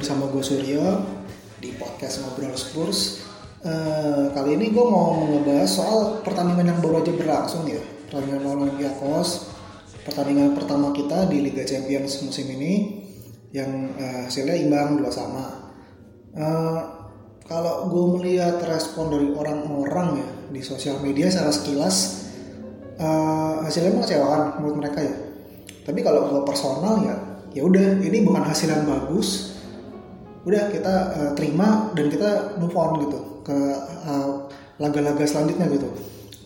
bersama gue Suryo di podcast Ngobrol Spurs. Eh, kali ini gue mau ngebahas soal pertandingan yang baru aja berlangsung ya, pertandingan lawan Olympiakos. Pertandingan pertama kita di Liga Champions musim ini yang eh, hasilnya imbang dua sama. Eh, kalau gue melihat respon dari orang-orang ya di sosial media secara sekilas eh, hasilnya mengecewakan menurut mereka ya. Tapi kalau gue personal ya ya udah ini bukan hasil yang bagus udah kita uh, terima dan kita move on gitu ke uh, laga-laga selanjutnya gitu.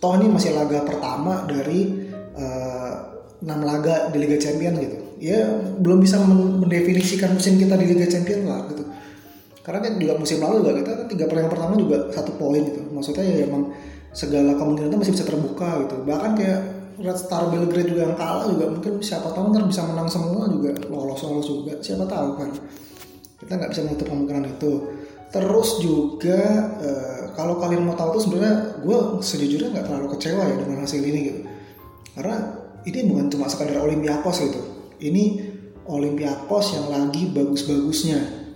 Toh ini masih laga pertama dari uh, 6 laga di Liga Champions gitu. Ya belum bisa mendefinisikan musim kita di Liga Champions lah gitu. Karena kan juga musim lalu juga kita kan tiga pertandingan pertama juga satu poin gitu. Maksudnya ya emang segala kemungkinan itu masih bisa terbuka gitu. Bahkan kayak Red Star Belgrade juga yang kalah juga mungkin siapa tahu ntar bisa menang semua juga. Lolos lolos juga siapa tahu kan kita nggak bisa menutup kemungkinan itu. Terus juga eh, kalau kalian mau tahu tuh sebenarnya gue sejujurnya nggak terlalu kecewa ya dengan hasil ini gitu. Karena ini bukan cuma sekadar Olympiakos gitu. Ini Olympiakos yang lagi bagus-bagusnya.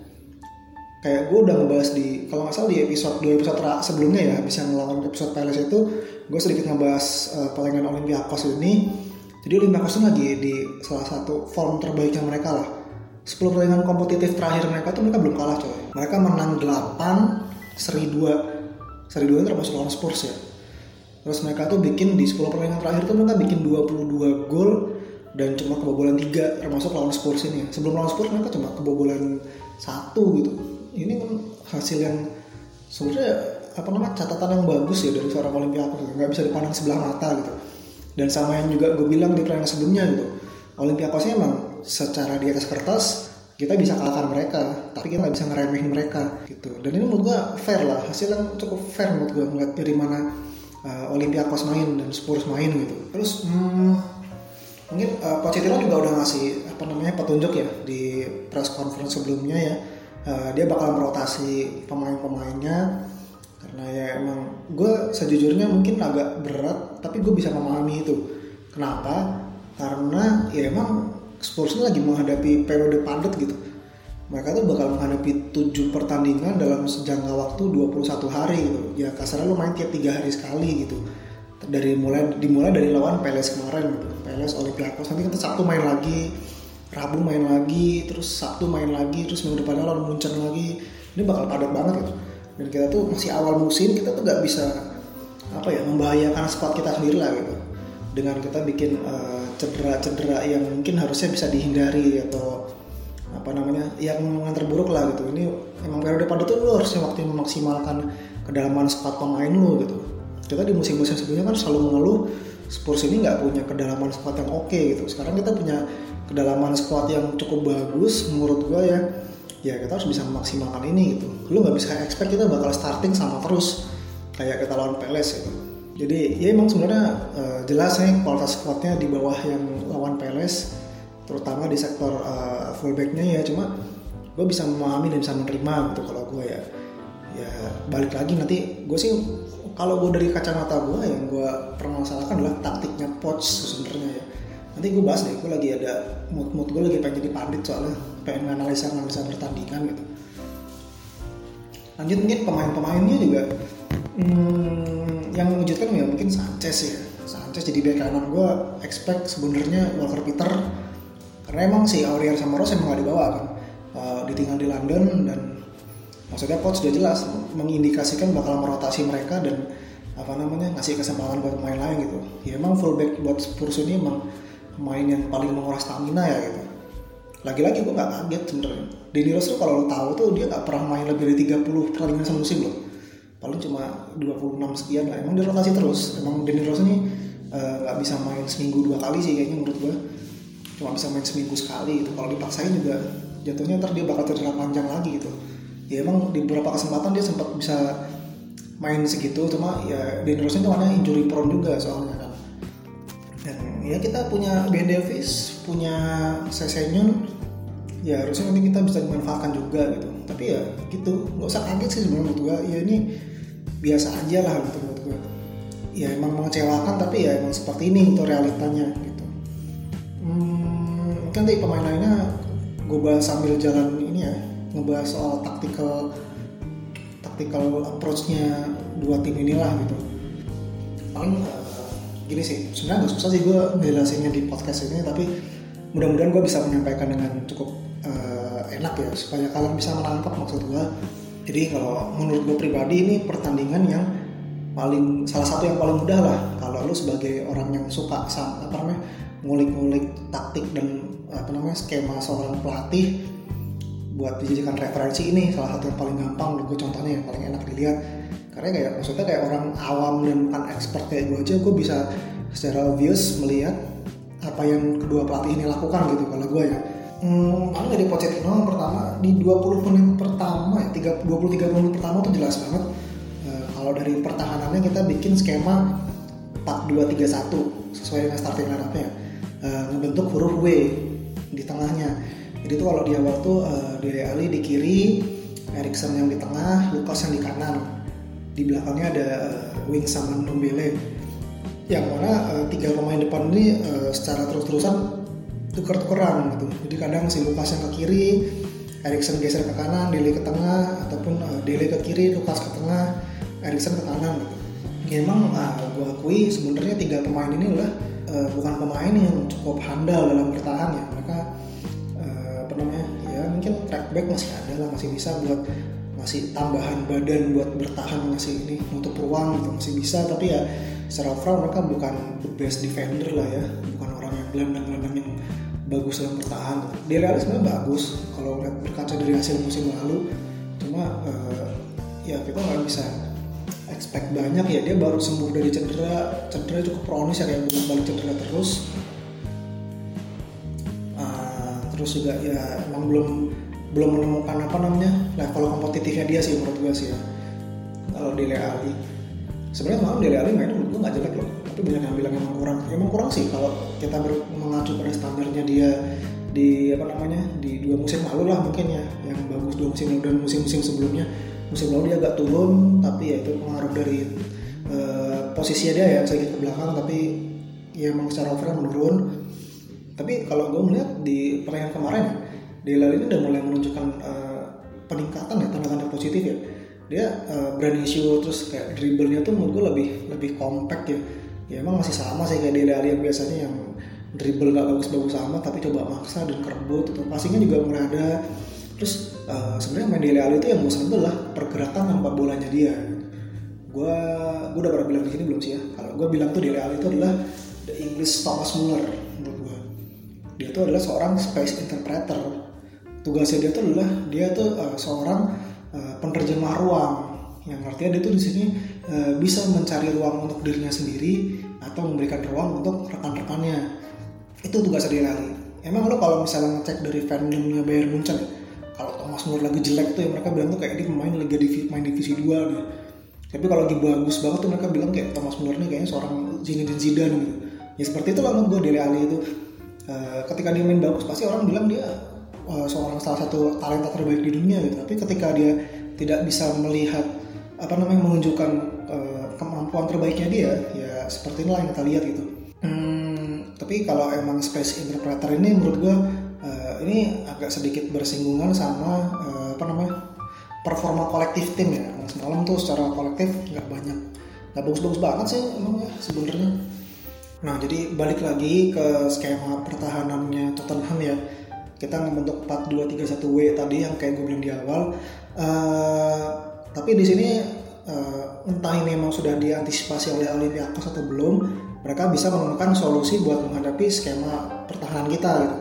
Kayak gue udah ngebahas di kalau nggak salah di episode dua episode sebelumnya ya habis yang lawan episode Palace itu gue sedikit ngebahas uh, pertandingan Olympiakos ini. Jadi Olympiakos lagi di salah satu form terbaiknya mereka lah 10 pertandingan kompetitif terakhir mereka tuh mereka belum kalah coy. Mereka menang 8 seri 2 seri 2 termasuk lawan Spurs ya. Terus mereka tuh bikin di 10 pertandingan terakhir tuh mereka bikin 22 gol dan cuma kebobolan 3 termasuk lawan Spurs ini. Sebelum lawan Spurs mereka cuma kebobolan satu gitu. Ini kan hasil yang sebenarnya apa namanya catatan yang bagus ya dari seorang Olympiakos nggak bisa dipandang sebelah mata gitu. Dan sama yang juga gue bilang di pertandingan sebelumnya gitu. Olympiakosnya emang secara di atas kertas kita bisa kalahkan mereka tapi kita nggak bisa ngeremehin mereka gitu. Dan ini menurut gue fair lah hasil yang cukup fair menurut gue ngeliat dari mana uh, Olympiakos main dan Spurs main gitu. Terus hmm, mungkin uh, Pochettino juga udah ngasih apa namanya petunjuk ya di press conference sebelumnya ya. Uh, dia bakal merotasi pemain-pemainnya karena ya emang gue sejujurnya mungkin agak berat tapi gue bisa memahami itu. Kenapa? Karena ya emang Spurs ini lagi menghadapi periode padat gitu. Mereka tuh bakal menghadapi 7 pertandingan dalam sejangka waktu 21 hari gitu. Ya kasarnya lo main tiap tiga hari sekali gitu. Dari mulai dimulai dari lawan Peles kemarin gitu. Peles Olympiakos. Nanti kita Sabtu main lagi Rabu main lagi terus Sabtu main lagi terus minggu depannya lawan Munchen lagi. Ini bakal padat banget gitu. Dan kita tuh masih awal musim kita tuh nggak bisa apa ya membahayakan squad kita sendiri lah gitu dengan kita bikin cedera-cedera uh, yang mungkin harusnya bisa dihindari atau apa namanya yang yang terburuk lah gitu. Ini emang periode pada tuh lu harusnya waktu memaksimalkan kedalaman squad pemain lu gitu. Kita di musim-musim sebelumnya kan selalu mengeluh Spurs ini nggak punya kedalaman squad yang oke okay, gitu. Sekarang kita punya kedalaman squad yang cukup bagus menurut gue ya. Ya kita harus bisa memaksimalkan ini gitu. Lu nggak bisa expect kita bakal starting sama terus kayak kita lawan Peles gitu jadi ya emang sebenarnya uh, jelas nih kualitas squadnya di bawah yang lawan Peles terutama di sektor uh, fullbacknya ya. Cuma gue bisa memahami dan bisa menerima gitu kalau gue ya. Ya balik lagi nanti gue sih kalau gue dari kacamata gue yang gue permasalahkan adalah taktiknya Poch sebenarnya ya. Nanti gue bahas deh gue lagi ada mood mood gue lagi pengen jadi pandit soalnya pengen analisa analisa pertandingan gitu. Lanjut mungkin pemain-pemainnya juga. Hmm, yang mengejutkan ya mungkin Sanchez ya Sanchez jadi bek kanan gue expect sebenarnya Walker Peter karena emang si Aurier sama Ross emang gak dibawa kan. Uh, ditinggal di London dan maksudnya Poch sudah jelas mengindikasikan bakal merotasi mereka dan apa namanya ngasih kesempatan buat pemain lain gitu. Ya emang fullback buat Spurs ini emang pemain yang paling menguras stamina ya gitu. Lagi-lagi gue gak kaget sebenarnya. Denny Rose tuh kalau lo tahu tuh dia gak pernah main lebih dari 30 pertandingan semusim loh paling cuma 26 sekian lah. Emang dia rotasi terus. Emang Denny Rose ini uh, gak bisa main seminggu dua kali sih kayaknya menurut gue cuma bisa main seminggu sekali gitu. Kalau dipaksain juga jatuhnya ntar dia bakal cedera panjang lagi gitu. Ya emang di beberapa kesempatan dia sempat bisa main segitu cuma ya Denny Rose itu mana injury prone juga soalnya kan. Dan ya kita punya Ben Davis punya Sesenyun ya harusnya nanti kita bisa dimanfaatkan juga gitu tapi ya gitu. Nggak usah kaget sih sebenarnya menurut gue ya ini biasa aja lah gitu menurut gue ya emang mengecewakan tapi ya emang seperti ini itu realitanya gitu. Hmm, mungkin nanti pemain lainnya gue bahas sambil jalan ini ya ngebahas soal tactical tactical approach-nya dua tim inilah gitu. Paling uh, gini sih sebenarnya nggak susah sih gue ngejelasinnya di podcast ini tapi mudah-mudahan gue bisa menyampaikan dengan cukup uh, enak ya supaya kalian bisa menangkap maksud gue jadi kalau menurut gue pribadi ini pertandingan yang paling salah satu yang paling mudah lah kalau lu sebagai orang yang suka apa namanya ngulik-ngulik taktik dan apa namanya skema seorang pelatih buat dijadikan referensi ini salah satu yang paling gampang gue contohnya yang paling enak dilihat. Karena kayak maksudnya kayak orang awam dan bukan expert kayak gue aja gue bisa secara obvious melihat apa yang kedua pelatih ini lakukan gitu kalau gue ya hmm, paling dari Pochettino pertama. Di 20 menit pertama ya 23 menit pertama tuh jelas banget. Uh, kalau dari pertahanannya kita bikin skema 4-2-3-1 sesuai dengan starting line-up-nya. Uh, ngebentuk huruf W di tengahnya. Jadi tuh kalau di awal tuh uh, Dele Ali di kiri Erikson yang di tengah Lukas yang di kanan. Di belakangnya ada uh, Wing sama Ndombele. Yang mana uh, tiga pemain depan ini uh, secara terus-terusan tukar-tukeran gitu. Jadi kadang si Lukas yang ke kiri, Erikson geser ke kanan, Dele ke tengah, ataupun uh, Dele ke kiri, Lukas ke tengah, Erikson ke kanan. Gitu. Ya, uh, gue akui sebenarnya tiga pemain ini adalah uh, bukan pemain yang cukup handal dalam bertahan ya. Mereka uh, apa namanya ya mungkin track back masih ada lah, masih bisa buat masih tambahan badan buat bertahan masih ini untuk ruang gitu masih bisa tapi ya secara overall mereka bukan the best defender lah ya bukan orang yang gelandang-gelandang yang bagus dalam bertahan. Dele Alli sebenarnya bagus kalau berkaca dari hasil musim lalu. Cuma uh, ya kita nggak bisa expect banyak. Ya dia baru sembuh dari cedera. Cedera cukup kronis ya kayak balik cedera terus. Uh, terus juga ya emang belum belum menemukan apa namanya level kompetitifnya dia sih menurut gue sih ya. Kalau Dele Alli. Sebenarnya malam Dele Alli mainnya menurut gue nggak jelek loh. Tapi banyak yang bilang emang kurang. Emang kurang sih kalau kita mengacu pada standarnya dia di apa namanya di dua musim lalu lah mungkin ya yang bagus dua musim lalu dan musim-musim sebelumnya. Musim lalu dia agak turun tapi ya itu pengaruh dari uh, posisinya dia ya sedikit ke belakang tapi ya emang secara overall menurun. Tapi kalau gue melihat di pertandingan kemarin Dele Alli ini udah mulai menunjukkan uh, peningkatan ya tanda-tanda positif ya. Dia uh, berani shoot terus kayak dribblenya tuh menurut gue lebih lebih compact ya ya emang masih sama sih kayak Dele Alli yang biasanya yang dribble gak bagus-bagus sama tapi coba maksa dan kerebut atau passingnya juga mulai ada. Terus uh, sebenarnya main Dele Alli itu yang gue sentuh lah pergerakan tanpa bolanya dia. Gue gue udah pernah bilang di sini belum sih ya? Kalau gue bilang tuh Dele Alli itu adalah the English Thomas Muller menurut gue dia itu adalah seorang space interpreter. Tugasnya dia tuh adalah dia tuh uh, seorang Eh, penerjemah ruang. Yang artinya dia tuh di sini uh, bisa mencari ruang untuk dirinya sendiri atau memberikan ruang untuk rekan-rekannya. Itu tugas dia lari emang lo kalau misalnya ngecek dari fandomnya Bayern Munchen kalau Thomas Muller lagi jelek tuh ya mereka bilang tuh kayak ini pemain lagi divisi, main divisi 2 nih tapi kalau lagi bagus banget tuh mereka bilang kayak Thomas Muller nih kayaknya seorang Zinedine Zidane gitu. Ya seperti itu menurut gue Dele Alli itu. Uh, ketika dia main bagus pasti orang bilang dia uh, seorang salah satu talenta terbaik di dunia gitu. Tapi ketika dia tidak bisa melihat apa namanya menunjukkan uh, kemampuan terbaiknya dia ya seperti inilah yang kita lihat gitu. Hmm, tapi kalau emang space interpreter ini menurut gue uh, ini agak sedikit bersinggungan sama uh, apa namanya performa kolektif tim ya. Semalam tuh secara kolektif nggak banyak nggak bagus-bagus banget sih emang ya sebenarnya. Nah jadi balik lagi ke skema pertahanannya Tottenham ya. Kita membentuk 4231W tadi yang kayak gue bilang di awal. Uh, tapi di sini uh, entah ini memang sudah diantisipasi oleh Olympiakos atau belum mereka bisa menemukan solusi buat menghadapi skema pertahanan kita gitu.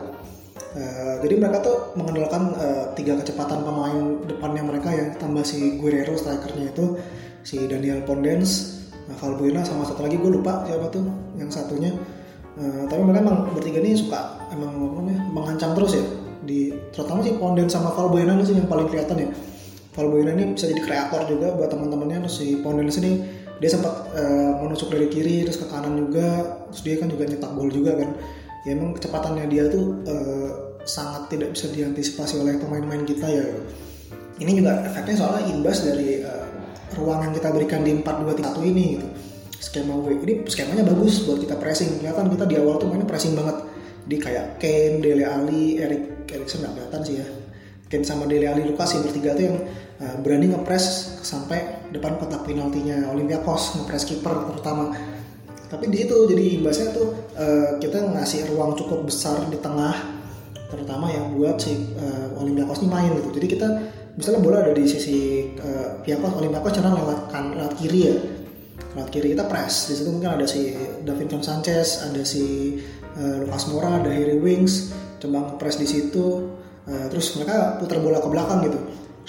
Uh, jadi mereka tuh mengandalkan uh, tiga kecepatan pemain depannya mereka yang tambah si Guerrero strikernya itu si Daniel Pondens, nah, Valbuena sama satu lagi gue lupa siapa tuh yang satunya. Uh, tapi mereka emang bertiga ini suka emang namanya mengancam terus ya. Di terutama sih Ponden sama Valbuena sih yang paling kelihatan ya Valbuena ini bisa jadi kreator juga buat teman-temannya. Terus si Ponden sini dia sempat uh, menusuk dari kiri terus ke kanan juga. Terus dia kan juga nyetak gol juga kan. Ya emang kecepatannya dia tuh uh, sangat tidak bisa diantisipasi oleh pemain-pemain kita ya. Ini juga efeknya soalnya imbas dari uh, ruang yang kita berikan di 4-2-3-1 ini gitu. Skema W ini skemanya bagus buat kita pressing. Kelihatan kita di awal tuh mainnya pressing banget. Jadi kayak Kane, Dele Alli, Erik Erikson nggak kelihatan sih ya Kane sama Dele Alli Lukas yang bertiga tuh yang uh, berani ngepres sampai depan kotak penaltinya. Olympiakos ngepres kiper terutama. Tapi di itu jadi imbasnya tuh uh, kita ngasih ruang cukup besar di tengah terutama yang buat si uh, Olympiakos ini main gitu. Jadi kita misalnya bola ada di sisi uh, Olympiakos Olympiakos cenderung lewat kan lewat kiri ya. Lewat kiri kita press. Di situ mungkin ada si Davinson Sanchez ada si uh, Lucas Moura ada Harry Wings coba ngepres di situ uh, terus mereka putar bola ke belakang gitu.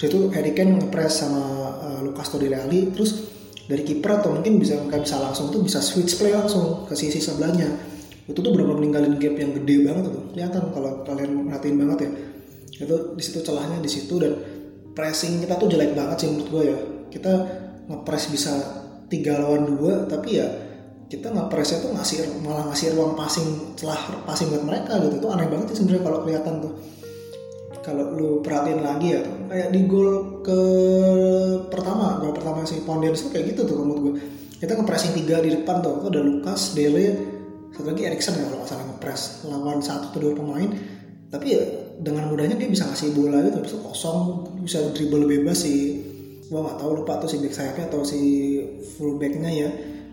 Situ Harry Kane ngepres sama uh, Lucas Todilali terus dari kiper atau mungkin bisa mereka bisa langsung tuh bisa switch play langsung ke sisi sebelahnya. Itu tuh benar-benar meninggalin gap yang gede banget tuh kelihatan kalau kalian merhatiin banget ya. Itu di situ celahnya di situ dan pressing kita tuh jelek banget sih menurut gue ya. Kita ngepres bisa tiga lawan dua tapi ya kita ngepresnya tuh ngasih malah ngasih ruang passing celah passing buat mereka gitu. Itu aneh banget sih sebenarnya kalau kelihatan tuh kalau lu perhatiin lagi ya kayak di gol ke pertama gol pertama si Pondens itu kayak gitu tuh menurut gue kita ngepressing tiga di depan tuh itu ada Lukas Dele satu lagi Erikson ya kalau salah ngepres lawan satu atau dua pemain. Tapi ya dengan mudahnya dia bisa ngasih bola gitu bisa kosong bisa dribble bebas sih. Gua nggak tahu lupa tuh si back sayapnya atau si fullbacknya ya.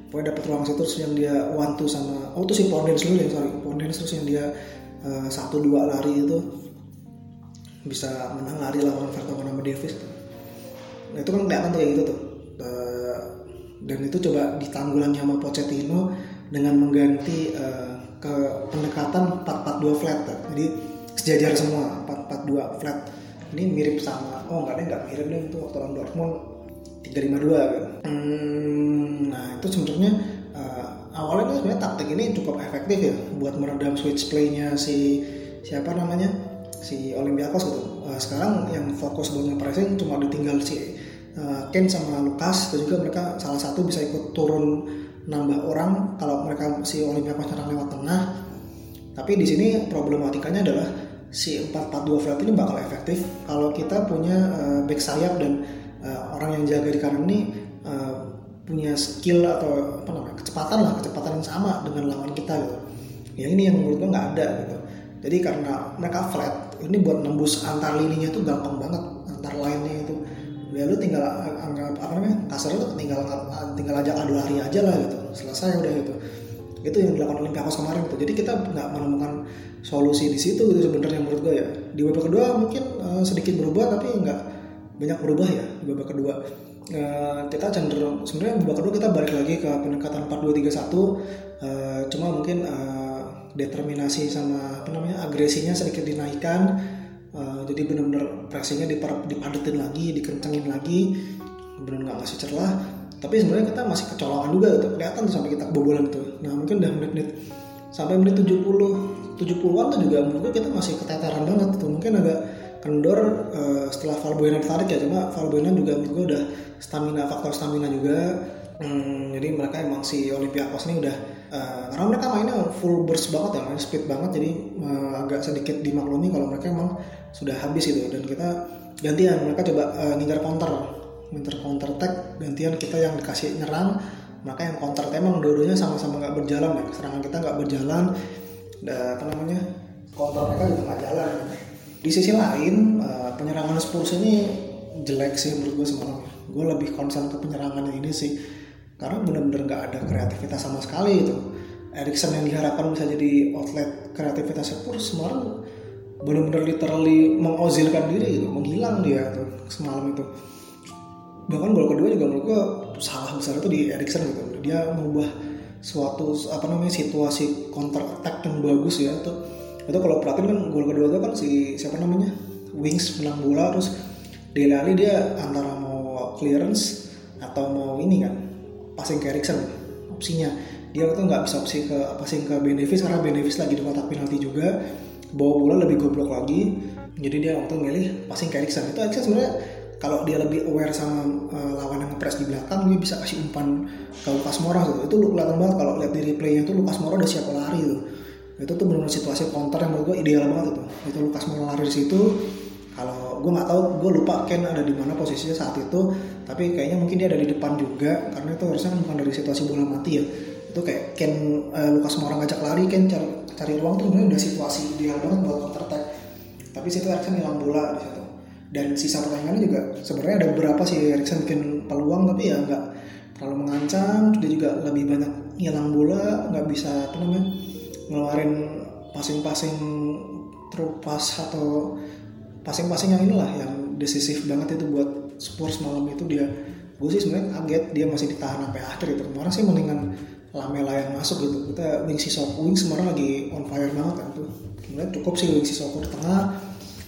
Pokoknya dapat ruang situ terus yang dia one two sama oh tuh si Pondens dulu ya sorry. Pondens terus yang dia uh, satu dua lari itu bisa menang lari lawan Vertonghen sama Davis nah itu kan kelihatan tuh kayak gitu tuh. Uh, dan itu coba ditanggulangi sama Pochettino dengan mengganti uh, ke pendekatan 4-4-2 flat jadi sejajar semua 4-4-2 flat. Ini mirip sama oh enggak deh nggak mirip deh itu waktu lawan Dortmund 3-5-2 gitu. Hmm, nah itu sebenarnya uh, awalnya sebenarnya taktik ini cukup efektif ya buat meredam switch playnya si siapa namanya si Olympiakos gitu. Uh, sekarang yang fokus buat nge-pressing cuma ditinggal si uh, Ken sama Lukas itu juga mereka salah satu bisa ikut turun nambah orang kalau mereka si Olympiakos nyerang lewat tengah. Tapi di sini problematikanya adalah si 4-4-2 flat ini bakal efektif kalau kita punya uh, back sayap dan uh, orang yang jaga di kanan ini uh, punya skill atau apa namanya kecepatan lah kecepatan yang sama dengan lawan kita gitu. Yang ini yang menurut gue nggak ada gitu. Jadi karena mereka flat ini buat nembus antar lininya tuh gampang banget antar lainnya itu. Ya lu tinggal anggap apa namanya kasar itu tinggal tinggal aja adu lari aja lah gitu. Selesai udah gitu. Itu yang dilakukan Olympiakos kemarin tuh. Jadi kita nggak menemukan solusi di situ gitu sebenarnya menurut gue ya. Di babak kedua mungkin uh, sedikit berubah tapi nggak banyak berubah ya di babak kedua. Uh, kita cenderung sebenarnya babak kedua kita balik lagi ke pendekatan 4-2-3-1 uh, cuma mungkin uh, determinasi sama apa namanya agresinya sedikit dinaikkan uh, jadi benar-benar pressingnya dipadetin lagi dikencengin lagi benar nggak ngasih celah. Tapi sebenarnya kita masih kecolongan juga gitu kelihatan tuh sampai kita kebobolan tuh. Nah mungkin udah menit-menit sampai menit 70 70-an tuh juga menurut kita masih keteteran banget tuh. Mungkin agak kendor uh, setelah Valbuena ditarik ya cuma Valbuena juga menurut gue udah stamina faktor stamina juga. Hmm, jadi mereka emang si Olympiakos ini udah Uh, karena mereka mainnya full burst banget ya, main speed banget jadi uh, agak sedikit dimaklumi kalau mereka emang sudah habis itu dan kita gantian mereka coba uh, ngincar counter. Ngincar counter attack gantian kita yang dikasih nyerang maka yang counter emang dua-duanya sama-sama nggak berjalan ya serangan kita nggak berjalan. Apa namanya counter mereka juga nggak jalan. Di sisi lain uh, penyerangan Spurs ini jelek sih menurut gue semalam gue lebih concern ke penyerangannya ini sih karena benar-benar nggak ada kreativitas sama sekali itu Erikson yang diharapkan bisa jadi outlet kreativitas Spurs semalam benar-benar literally mengozilkan diri gitu menghilang dia tuh semalam itu. Bahkan gol kedua juga menurut gua salah besar itu di Erikson gitu. Dia mengubah suatu apa namanya situasi counter attack yang bagus ya itu itu kalau perhatiin kan gol kedua itu kan si siapa namanya Wings menang bola terus Dele Alli dia antara mau clearance atau mau ini kan passing ke Erikson opsinya. Dia itu nggak bisa opsi ke passing ke Benevis karena Benevis lagi di kotak penalti juga. Bawa bola lebih goblok lagi. Jadi dia waktu milih passing ke Erikson. Itu Erikson sebenarnya kalau dia lebih aware sama uh, lawan yang press di belakang dia bisa kasih umpan ke Lukas Moura gitu. itu lu kelihatan banget kalau lihat di replaynya itu Lukas Moura udah siap lari tuh. Itu tuh benar-benar situasi counter yang menurut gue ideal banget itu itu Lukas Moura lari di situ kalau gue nggak tahu gue lupa Ken ada di mana posisinya saat itu tapi kayaknya mungkin dia ada di depan juga karena itu harusnya kan bukan dari situasi bola mati ya. Itu kayak Ken uh, Lukas Moura ngajak lari Ken cari cari ruang tuh udah situasi ideal banget buat counter attack. Tapi situ Erikson hilang bola di situ. Dan sisa pertandingannya juga sebenarnya ada beberapa sih Erikson bikin peluang tapi ya nggak terlalu mengancam. Dia juga lebih banyak hilang bola nggak bisa apa namanya ngeluarin passing-passing terupas atau passing-passing yang inilah yang decisif banget itu buat Spurs malam itu dia gue sih sebenarnya kaget dia masih ditahan sampai akhir itu kemarin sih mendingan Lamela yang masuk gitu. Kita Wing Sissoko Wing sebenarnya lagi on fire banget kan tuh. Sebenarnya cukup sih Wing Sissoko di tengah.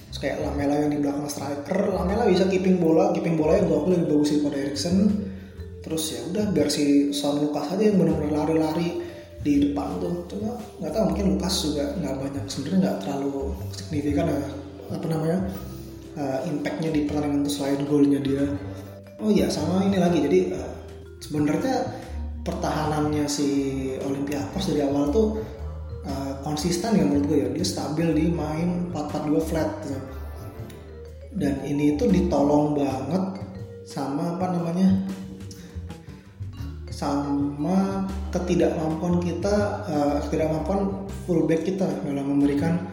Terus kayak Lamela yang di belakang striker. Lamela bisa keeping bola keeping bola yang gue aku lebih bagus daripada Erikson terus ya udah biar si Son Lucas aja yang benar-benar lari-lari di depan tuh. Cuma nggak tahu mungkin Lucas juga nggak banyak sebenarnya nggak terlalu signifikan ya apa namanya uh, impactnya di pertandingan itu selain golnya dia. Oh iya sama ini lagi. Jadi uh, sebenarnya pertahanannya si Olympiakos dari awal tuh uh, konsisten ya menurut gue ya. Dia stabil di main 4-4-2 flat gitu. dan ini tuh ditolong banget sama apa namanya sama ketidakmampuan kita uh, ketidakmampuan fullback kita dalam memberikan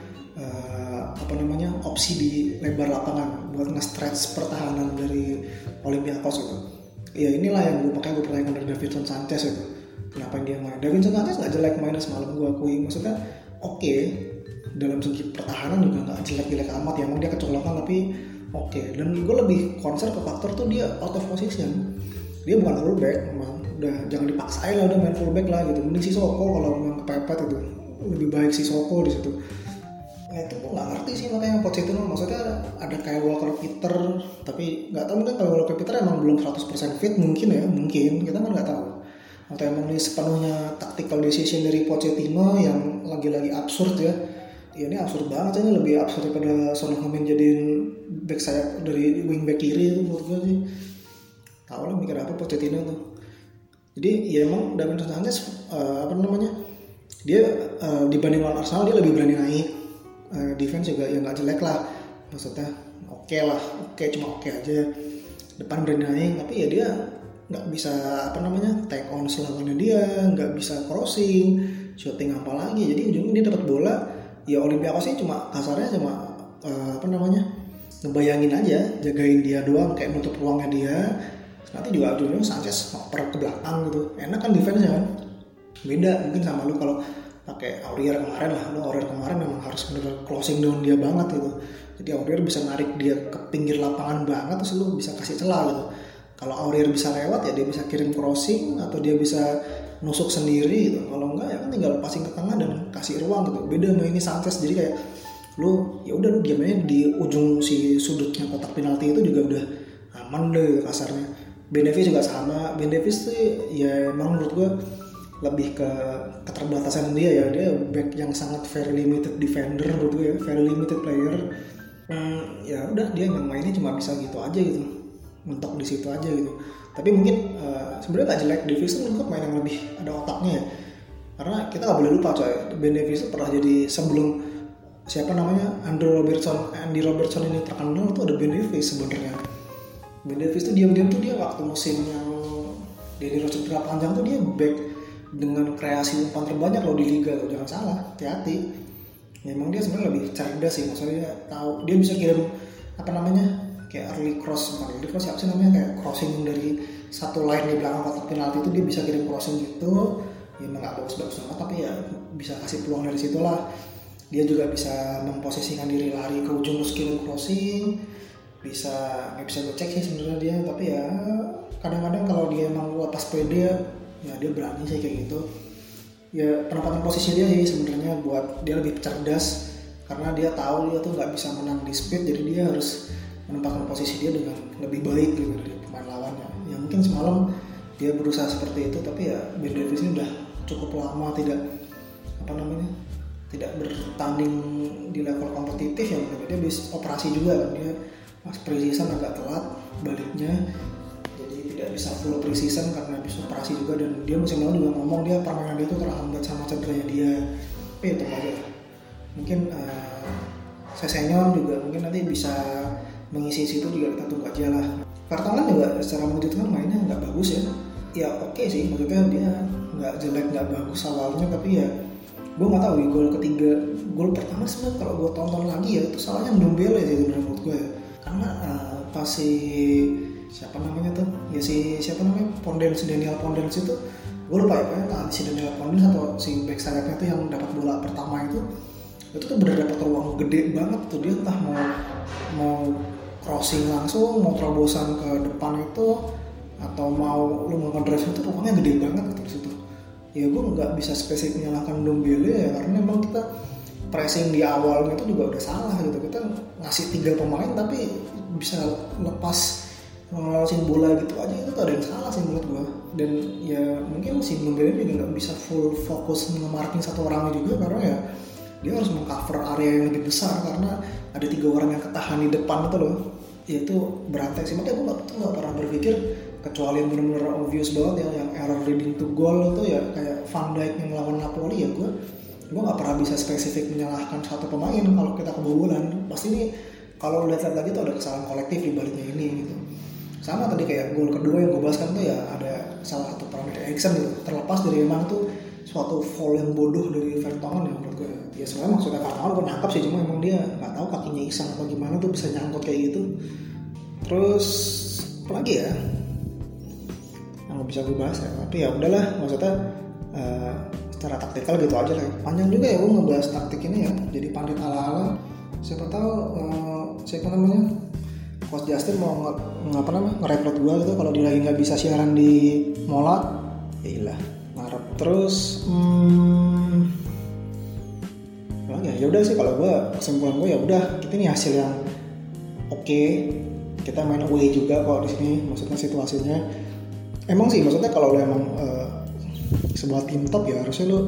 apa namanya opsi di lebar lapangan buat nge-stretch pertahanan dari Olympiakos itu. Ya inilah yang gue makanya gue pertanyakan dari Davidson Sanchez itu. Kenapa dia main? Davidson Sanchez nggak jelek mainnya semalam gue akui. Maksudnya oke okay, dalam segi pertahanan juga nggak jelek-jelek amat. Ya emang dia kecolongan tapi oke. Okay. dan gue lebih concern ke faktor tuh dia out of position. Dia bukan fullback memang udah jangan dipaksain lah udah main fullback lah gitu. Mending si Soko kalau memang kepepet itu lebih baik si Soko di situ nah itu gue nggak ngerti sih makanya Pochettino maksudnya ada kayak Walker Peter tapi nggak tahu mungkin kalau Walker Peter emang belum 100% fit mungkin ya mungkin. Kita kan nggak tahu. Atau emang ini sepenuhnya tactical decision dari Pochettino yang lagi-lagi absurd ya. Ya ini absurd banget ini lebih absurd daripada Son Heung-min back sayap dari wing back kiri itu menurut gue sih. Tahu lah mikir apa Pochettino tuh jadi ya emang Davinson Sanchez uh, apa namanya dia uh, dibanding lawan Arsenal dia lebih berani naik uh, defense juga ya nggak jelek lah. Maksudnya oke okay lah oke okay, cuma oke okay aja. Depan berani tapi ya dia nggak bisa apa namanya take on serangannya dia nggak bisa crossing shooting apa lagi. Jadi ujungnya dia dapat bola. Ya Olympiakos sih cuma kasarnya cuma uh, apa namanya ngebayangin aja jagain dia doang kayak nutup ruangnya dia. Nanti juga ujungnya Sanchez ngoper ke belakang gitu. Enak kan defense kan? Beda mungkin sama lu kalau pakai Aurier kemarin lah. Lu Aurier kemarin memang harus bener closing down dia banget gitu. Jadi Aurier bisa narik dia ke pinggir lapangan banget terus lu bisa kasih celah gitu. Kalau Aurier bisa lewat ya dia bisa kirim crossing atau dia bisa nusuk sendiri gitu. Kalau enggak ya kan tinggal passing ke tengah dan kasih ruang gitu. Beda sama ini Sanchez. Jadi kayak lu ya udah lu diam aja di ujung si sudutnya kotak penalti itu juga udah aman deh kasarnya. Ben juga sama. Ben Davis tuh ya emang menurut gue lebih ke keterbatasan dia ya. Dia back yang sangat very limited defender gue ya very limited player. Hmm, ya udah dia yang mainnya cuma bisa gitu aja gitu. Mentok di situ aja gitu. Tapi mungkin uh, sebenarnya gak jelek. Davis gue main yang lebih ada otaknya ya. Karena kita nggak boleh lupa coy Ben Davis pernah jadi sebelum siapa namanya? Andrew Robertson. Andy Robertson ini terkenal tuh ada Ben Davis sebenarnya. Ben Davis tuh diam-diam tuh dia waktu musim yang Denny Rose cedera panjang tuh dia back dengan kreasi umpan terbanyak loh di liga loh jangan salah hati-hati. Memang dia sebenarnya lebih cerdas sih maksudnya dia tahu dia bisa kirim apa namanya kayak early cross bukan early cross siapa sih namanya kayak crossing dari satu line di belakang kotak penalti itu dia bisa kirim crossing gitu. Ya emang gak bagus-bagus banget tapi ya bisa kasih peluang dari situlah. Dia juga bisa memposisikan diri lari ke ujung terus kirim crossing. Bisa nggak bisa gue cek sih sebenarnya dia tapi ya kadang-kadang kalau dia emang lepas pede ya dia berani sih kayak gitu. Ya penempatan posisi dia sih sebenarnya buat dia lebih cerdas karena dia tahu dia tuh nggak bisa menang di speed jadi dia harus menempatkan posisi dia dengan lebih baik gitu dari pemain lawannya. Ya mungkin semalam dia berusaha seperti itu tapi ya Ben Davis ini udah cukup lama tidak apa namanya tidak bertanding di level kompetitif ya dia bisa operasi juga kan. Dia pas preseason agak telat baliknya tidak bisa full preseason karena bisa operasi juga dan dia musim lalu juga ngomong dia permainan dia itu terhambat sama cederanya dia. Tapi itu aja. Mungkin uh, Sesenyon juga mungkin nanti bisa mengisi situ juga kita tunggu aja lah. Vertonghen juga secara mengejutkan mainnya nggak bagus ya. Ya oke okay sih maksudnya dia nggak jelek nggak bagus awalnya tapi ya gue nggak tahu ya gol ketiga gol pertama sebenarnya kalau gue tonton lagi ya itu salahnya Ndombele sih menurut gue ya. karena uh, pas si siapa namanya tuh? Ya si siapa namanya? Pondens Daniel Pondens itu gue lupa ya kan si Daniel Pondens atau si back sayapnya tuh yang dapat bola pertama itu itu tuh bener dapat ruang gede banget tuh. Dia entah mau mau crossing langsung mau terobosan ke depan itu atau mau lu mau ngedrive itu ruangnya gede banget gitu situ. Ya gue nggak bisa spesifik menyalahkan Dombele ya karena memang kita pressing di awalnya itu juga udah salah gitu. Kita ngasih tiga pemain tapi bisa lepas ngelawasin bola gitu aja itu tuh ada yang salah sih menurut gue dan ya mungkin si Dombele juga nggak bisa full fokus nge-marking satu orang juga karena ya dia harus mengcover area yang lebih besar karena ada tiga orang yang ketahan di depan itu loh. Ya itu berantai sih. Makanya gue nggak nggak pernah berpikir kecuali yang benar-benar obvious banget ya yang error leading to goal itu ya kayak Van Dijk yang melawan Napoli ya gue gue nggak pernah bisa spesifik menyalahkan satu pemain kalau kita kebobolan. Pasti ini kalau lihat lagi tuh ada kesalahan kolektif di baliknya ini gitu sama tadi kayak gol kedua yang gue bahas kan tuh ya ada salah satu parameter Erikson gitu. Terlepas dari emang tuh suatu foul yang bodoh dari Vertonghen ya menurut gue ya. Sebenarnya maksudnya Vertonghen gue nangkap sih cuma emang dia nggak tahu kakinya iseng atau gimana tuh bisa nyangkut kayak gitu. Terus apa lagi ya? Yang bisa gue bahas ya tapi ya udahlah maksudnya uh, secara taktikal gitu aja lah. Panjang juga ya gue ngebahas taktik ini ya jadi pandit ala ala siapa tahu uh, siapa namanya Coach Justin mau nge, nge apa namanya ngerekrut gue gitu. Kalau dia lagi nggak bisa siaran di Mola ya ilah ngarep terus hmm, ya ya udah sih. Kalau gue kesimpulan gue ya udah kita ini hasil yang oke. Okay. kita main away juga kok di sini maksudnya situasinya. Emang sih maksudnya kalau lo emang uh, sebuah tim top ya harusnya lo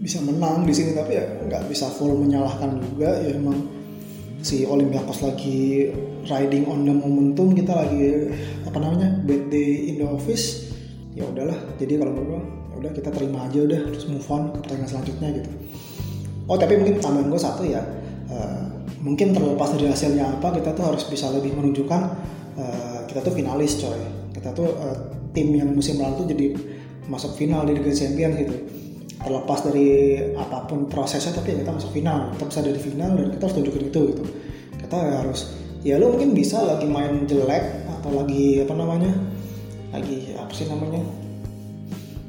bisa menang di sini. Tapi ya nggak bisa full menyalahkan juga ya emang si Olympiakos lagi riding on the momentum kita lagi apa namanya bad day in the office ya udahlah. Jadi kalau gue ya udah kita terima aja udah terus move on ke pertandingan selanjutnya gitu. Oh tapi mungkin tambahan gue satu ya uh, mungkin terlepas dari hasilnya apa kita tuh harus bisa lebih menunjukkan uh, kita tuh finalis coy. Kita tuh uh, tim yang musim lalu tuh jadi masuk final di Liga Champions gitu terlepas dari apa pun prosesnya tapi ya kita masuk final. Kita bisa dari final dan kita harus tunjukin itu gitu. Kita harus ya lo mungkin bisa lagi main jelek atau lagi apa namanya lagi apa sih namanya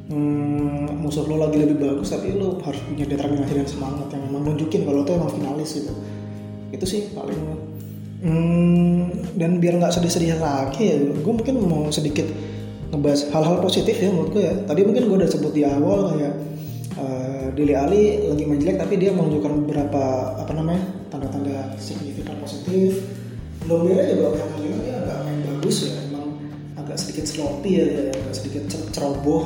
hmm, musuh lo lagi lebih bagus tapi lo harus punya determinasi dan semangat yang memang nunjukin kalau tuh emang finalis gitu. Itu sih paling hmm, dan biar nggak sedih-sedih lagi ya gue mungkin mau sedikit ngebahas hal-hal positif ya menurut gue ya. Tadi mungkin gue udah sebut di awal kayak uh, Dili Ali lagi main jelek tapi dia menunjukkan beberapa apa namanya tanda-tanda signifikan positif. Lombera juga yang bilang dia agak main bagus ya emang agak sedikit sloppy ya, agak sedikit ceroboh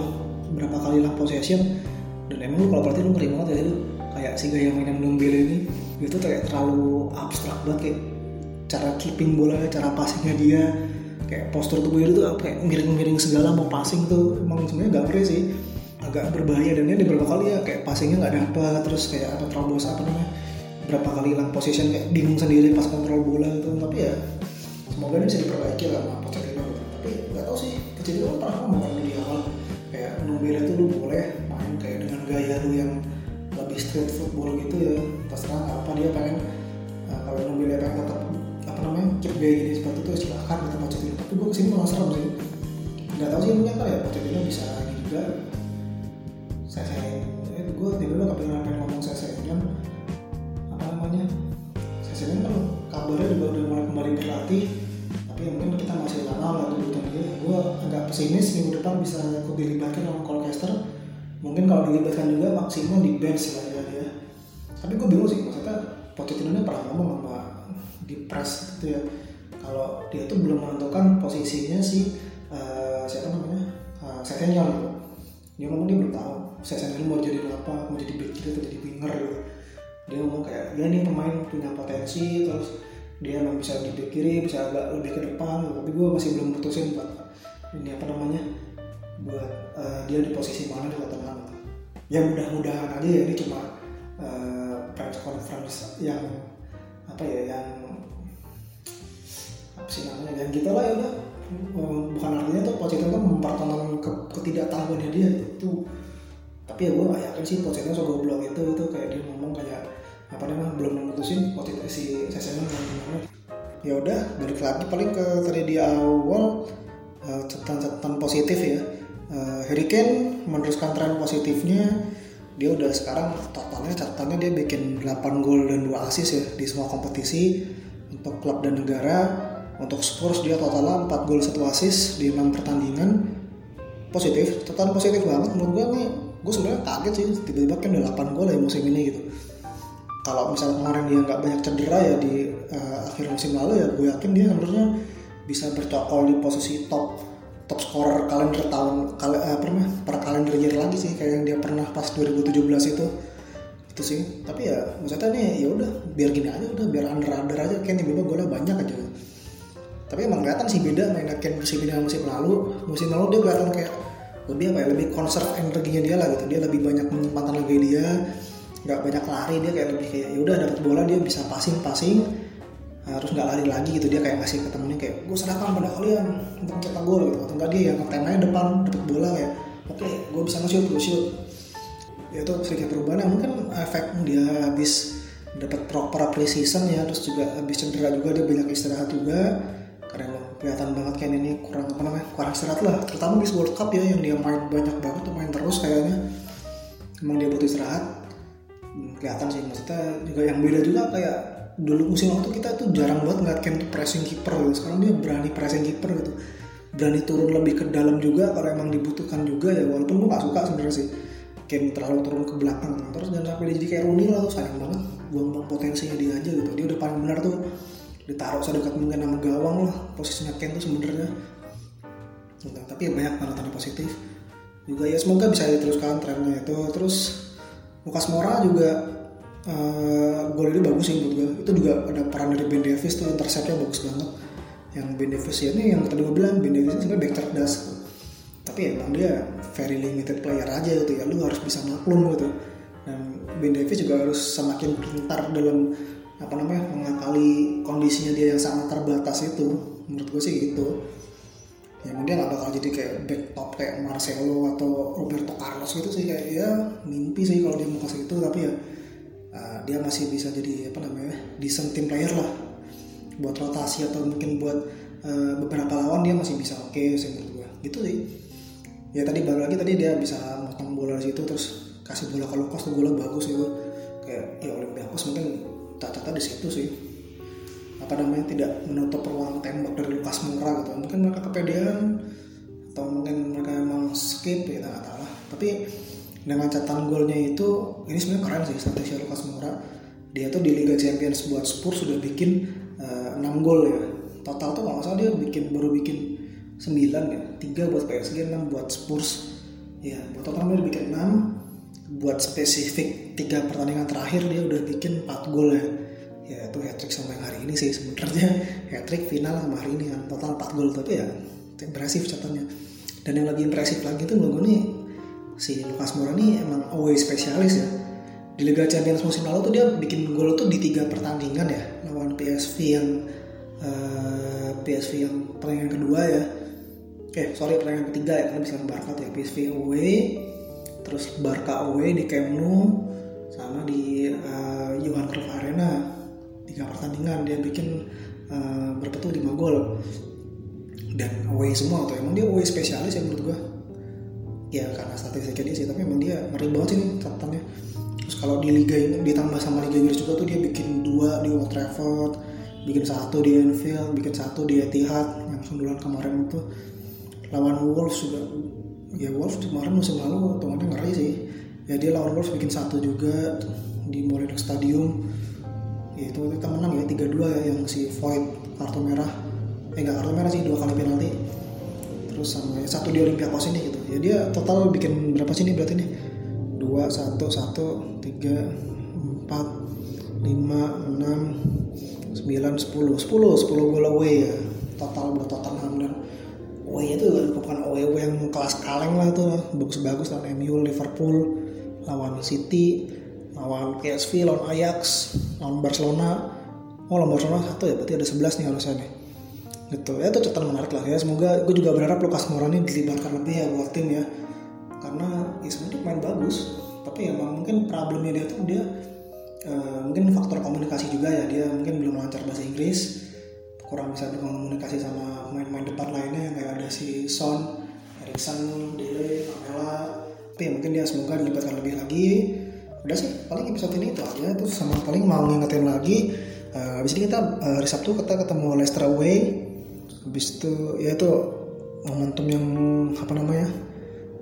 berapa kali lah possession. Dan emang lu kalau berarti lu ngeri banget ya lu kayak si gaya mainan Lombera ini. Itu kayak terlalu abstrak banget kayak cara keeping bola cara passingnya dia kayak postur tubuhnya itu kayak miring-miring segala mau passing tuh emang sebenarnya gak ngeri sih agak berbahaya dan dia di beberapa kali ya kayak passingnya nggak dapat terus kayak apa terobos apa namanya berapa kali hilang position kayak bingung sendiri pas kontrol bola itu tapi ya semoga ini bisa diperbaiki lah sama gitu. tapi nggak tahu sih Pochettino kan pernah ngomong di awal kayak Numbira itu lu boleh main kayak dengan gaya lu yang lebih street football gitu ya. Terserah apa dia pengen uh, kalau Numbira pengen tetap apa namanya keep gaya gini seperti itu silahkan kata Pochettino tapi gue ke sini malah serem sih. Nggak tahu sih mungkin ya Pochettino bisa lagi juga saya eh, gue tiba-tiba kepikiran pengen ngomong kan apa namanya? Saya kan kabarnya juga udah mulai kembali berlatih tapi ya mungkin kita masih lama lah kebutuhan dia. Gue agak pesimis minggu depan bisa ikut dilibatkan sama Colchester mungkin kalau dilibatkan juga maksimal di bench lah ya dia tapi gue bingung sih maksudnya Pochettino ini pernah ngomong sama di press gitu ya. Kalau dia tuh belum menentukan posisinya si uh, siapa namanya? Uh, Setenyo gitu dia ngomong dia belum tahu. Saya mau jadi apa mau jadi back atau jadi winger gitu. Dia ngomong kayak ya nih pemain punya potensi terus dia emang bisa di back kiri bisa agak lebih ke depan. Gitu. tapi gue masih belum putusin buat ini apa namanya? Buat uh, dia di posisi mana di Tottenham gitu. ya mudah-mudahan aja ya ini cuma uh, press conference yang apa ya yang apa sih namanya yang kita lah ya udah bukan artinya tuh Pochettino tuh mempertontonkan ke, ketidaktahuannya dia itu tapi ya gue gak yakin sih Pochettino so goblok itu itu kayak dia ngomong kayak apa namanya belum memutusin Pochettino si Sessegnon mau gimana ya udah balik lagi paling ke tadi di awal uh, catatan-catatan positif ya. Uh, meneruskan tren positifnya. Dia udah sekarang totalnya catatannya dia bikin 8 gol dan 2 assist ya di semua kompetisi untuk klub dan negara untuk Spurs dia totalnya 4 gol 1 assist di 6 pertandingan. Positif catatan positif banget. Menurut gue nih gue sebenarnya kaget sih tiba-tiba kan udah 8 gol ya musim ini gitu. Kalau misalnya kemarin dia nggak banyak cedera ya di uh, akhir musim lalu ya gue yakin dia sebenarnya bisa bercokol di posisi top top scorer kalender tahun kal eh, apa namanya per kalender year lagi sih kayak yang dia pernah pas 2017 itu. Itu sih. Tapi ya maksudnya nih ya udah biar gini aja udah biar under under aja. Kan tiba-tiba golnya banyak aja tapi emang kelihatan sih beda main Ken musim ini dengan musim lalu. Musim lalu dia kelihatan kayak lebih apa ya lebih conserve energinya dia lah gitu. Dia lebih banyak menyimpan tenaga dia nggak banyak lari dia kayak lebih kayak yaudah dapat bola dia bisa passing passing harus nggak lari lagi gitu. Dia kayak ngasih ke temennya kayak gue serahkan pada kalian untuk mencetak gol gitu. Atau enggak dia yang temanya depan dapat bola ya oke gue bisa nge-shoot gue shoot ya itu sedikit perubahan. Yang mungkin efek dia habis dapat proper preseason ya terus juga habis cedera juga dia banyak istirahat juga kelihatan banget kan ini kurang apa namanya kurang istirahat lah. Terutama di World Cup ya yang dia main banyak banget main terus kayaknya. Emang dia butuh istirahat. Kelihatan sih maksudnya juga yang beda juga kayak dulu musim waktu kita tuh jarang banget ngeliat Ken tuh pressing keeper gitu. sekarang dia berani pressing keeper gitu. Berani turun lebih ke dalam juga kalau emang dibutuhkan juga ya walaupun gue gak suka sebenarnya sih. Ken terlalu turun ke belakang. Terus jangan sampai dia jadi kayak Rooney lah tuh sayang banget. Buang-buang potensinya dia aja gitu. Dia udah paling benar tuh ditaruh sedekat mungkin sama gawang lah posisinya Ken tuh sebenarnya. Gitu. tapi banyak tanda-tanda positif. Juga ya semoga bisa diteruskan trennya itu. Terus Lukas Mora juga uh, gol ini bagus sih menurut gue itu juga ada peran dari Ben Davis tuh interceptnya bagus banget. Yang Ben Davis ya ini yang tadi gue bilang Ben Davis sebenarnya back cerdas. Tapi emang dia very limited player aja gitu ya. Lu harus bisa maklum gitu. Dan Ben Davis juga harus semakin pintar dalam apa namanya mengakali kondisinya dia yang sangat terbatas itu menurut gue sih gitu. Ya dia nggak bakal jadi kayak back top kayak Marcelo atau Roberto Carlos gitu sih kayak ya mimpi sih kalau dia mau kasih itu tapi ya uh, dia masih bisa jadi apa namanya decent team player lah. Buat rotasi atau mungkin buat uh, beberapa lawan dia masih bisa oke okay, sih menurut gue gitu sih. Ya tadi baru lagi tadi dia bisa motong bola di situ terus kasih bola ke Lukas tuh bola bagus gitu. Kayak ya Olympiakos mungkin tak-tak di situ sih. Apa namanya tidak menutup ruang tembak dari Lukas Moura gitu. Mungkin mereka kepedean atau mungkin mereka emang skip ya nggak tahu lah. Tapi dengan catatan golnya itu ini sebenarnya keren sih strategi Lukas Moura. Dia tuh di Liga Champions buat Spurs sudah bikin uh, eh, 6 gol ya. Total tuh kalau salah dia bikin baru bikin 9 ya. 3 buat PSG 6 buat Spurs. Ya buat total dia bikin 6 buat spesifik tiga pertandingan terakhir dia udah bikin 4 gol ya. Ya itu hat trick sampai hari ini sih sebenarnya. Hat trick final sama hari ini kan. Total 4 gol tapi ya impresif catatannya dan yang lebih impresif lagi tuh menurut gue nih si Lukas Moura nih emang away spesialis ya. Di Liga Champions musim lalu tuh dia bikin gol tuh di tiga pertandingan ya lawan PSV yang uh, eh, PSV yang pertandingan kedua ya. Eh sorry pertandingan ketiga ya karena bisa Barca tuh ya. PSV away terus Barca away di Camp Nou sama di uh, Johan Cruyff Arena. Tiga pertandingan dia bikin uh, berapa tuh lima gol. Dan away semua tuh. Emang dia away spesialis ya menurut gua. Ya karena statistiknya dia sih tapi emang dia ngeri banget sih nih catatannya terus kalau di liga ini ditambah sama liga Inggris juga tuh dia bikin dua di Old Trafford bikin satu di Anfield bikin satu di Etihad. Yang sundulan kemarin itu lawan Wolves juga. Ya Wolves kemarin musim lalu temannya ngeri sih ya dia lawan Wolves bikin satu juga di Molineux Stadium. Ya itu kita menang ya 3-2 ya yang si Void kartu merah. Eh enggak kartu merah sih dua kali penalti. Terus sama ya, satu di Olympiakos ini gitu. Ya dia total bikin berapa sih ini berarti nih dua satu satu tiga empat lima enam sembilan sepuluh. Sepuluh sepuluh gol away ya. Total buat Tottenham dan away itu bukan away yang kelas kaleng lah tuh bagus-bagus lawan MU Liverpool lawan City lawan PSV lawan Ajax lawan Barcelona. Oh lawan Barcelona satu ya berarti ada 11 nih harusnya nih. Gitu. Ya itu catatan menarik lah ya. Semoga gue juga berharap Lukas Moura ini dilibatkan lebih ya buat tim ya. Karena ya sebenarnya main bagus. Tapi emang mungkin problemnya dia tuh dia uh, mungkin faktor komunikasi juga ya. Dia mungkin belum lancar bahasa Inggris. Kurang bisa berkomunikasi sama main-main depan lainnya. Yang kayak ada si Son, Erikson, Dele, Kamela tapi mungkin dia semoga dilibatkan lebih lagi. Udah sih paling episode ini itu aja. Terus sama paling mau ngingetin lagi uh, habis ini kita uh, hari Sabtu kita ketemu Leicester away. Habis itu ya itu momentum yang apa namanya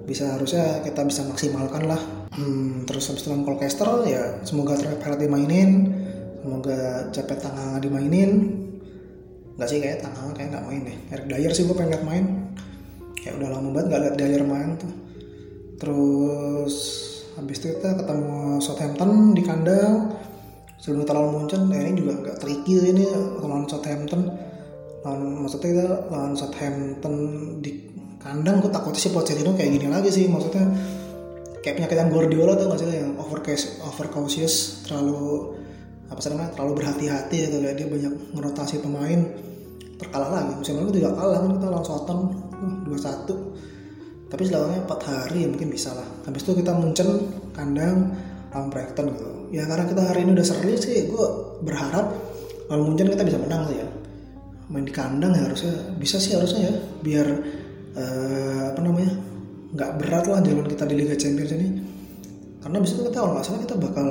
bisa harusnya kita bisa maksimalkan lah. Hmm, terus habis itu Colchester ya semoga Trevor dimainin. Semoga Cepet Tangga dimainin. Nggak sih kayak Tangga kayak nggak main deh. Eric Dyer sih gue pengen liat main. Kayak udah lama banget nggak liat Dyer main tuh terus habis itu kita ketemu Southampton di kandang. Sebelum terlalu muncul ya ini juga agak tricky ini lawan Southampton. Lawan maksudnya kita lawan Southampton di kandang gue takutnya sih Pochettino kayak gini lagi sih maksudnya kayak penyakit yang Guardiola tuh sih yang over over cautious terlalu apa sih namanya terlalu berhati-hati ya dia banyak ngerotasi pemain terkalah lagi. Musim lalu juga kalah kan kita lawan Southampton dua satu tapi selawanya empat hari mungkin bisa lah. Habis itu kita muncul kandang lawan Brighton gitu. Ya karena kita hari ini udah seri sih. Gue berharap lawan muncul kita bisa menang sih ya. Main di kandang ya harusnya bisa sih harusnya ya. Biar uh, apa namanya nggak berat lah jalan kita di Liga Champions ini. Karena bisa kita kalau nggak kita bakal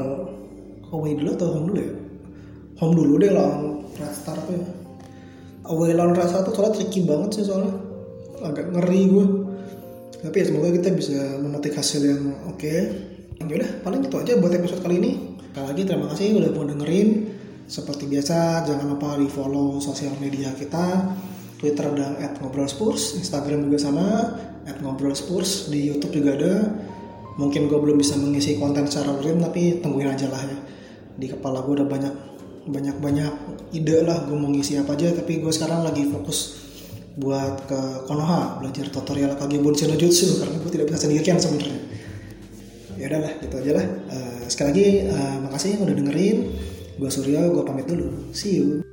away dulu atau home dulu ya? Home dulu deh lawan Red Star tuh ya. Away lawan Red tuh soalnya tricky banget sih soalnya. Agak ngeri gue tapi ya semoga kita bisa memetik hasil yang oke okay. ya paling itu aja buat episode kali ini sekali lagi terima kasih udah mau dengerin seperti biasa jangan lupa di follow sosial media kita Twitter dan at ngobrol Spurs, Instagram juga sama at ngobrol Spurs, di YouTube juga ada. Mungkin gue belum bisa mengisi konten secara rutin tapi tungguin aja lah ya. Di kepala gue udah banyak banyak banyak ide lah gue mau ngisi apa aja tapi gue sekarang lagi fokus buat ke Konoha belajar tutorial Kagebun no Jutsu karena gue tidak bisa sendirian sebenarnya. Ya udahlah gitu aja lah. Uh, sekali lagi uh, makasih yang udah dengerin. Gue Suryo gue pamit dulu. See you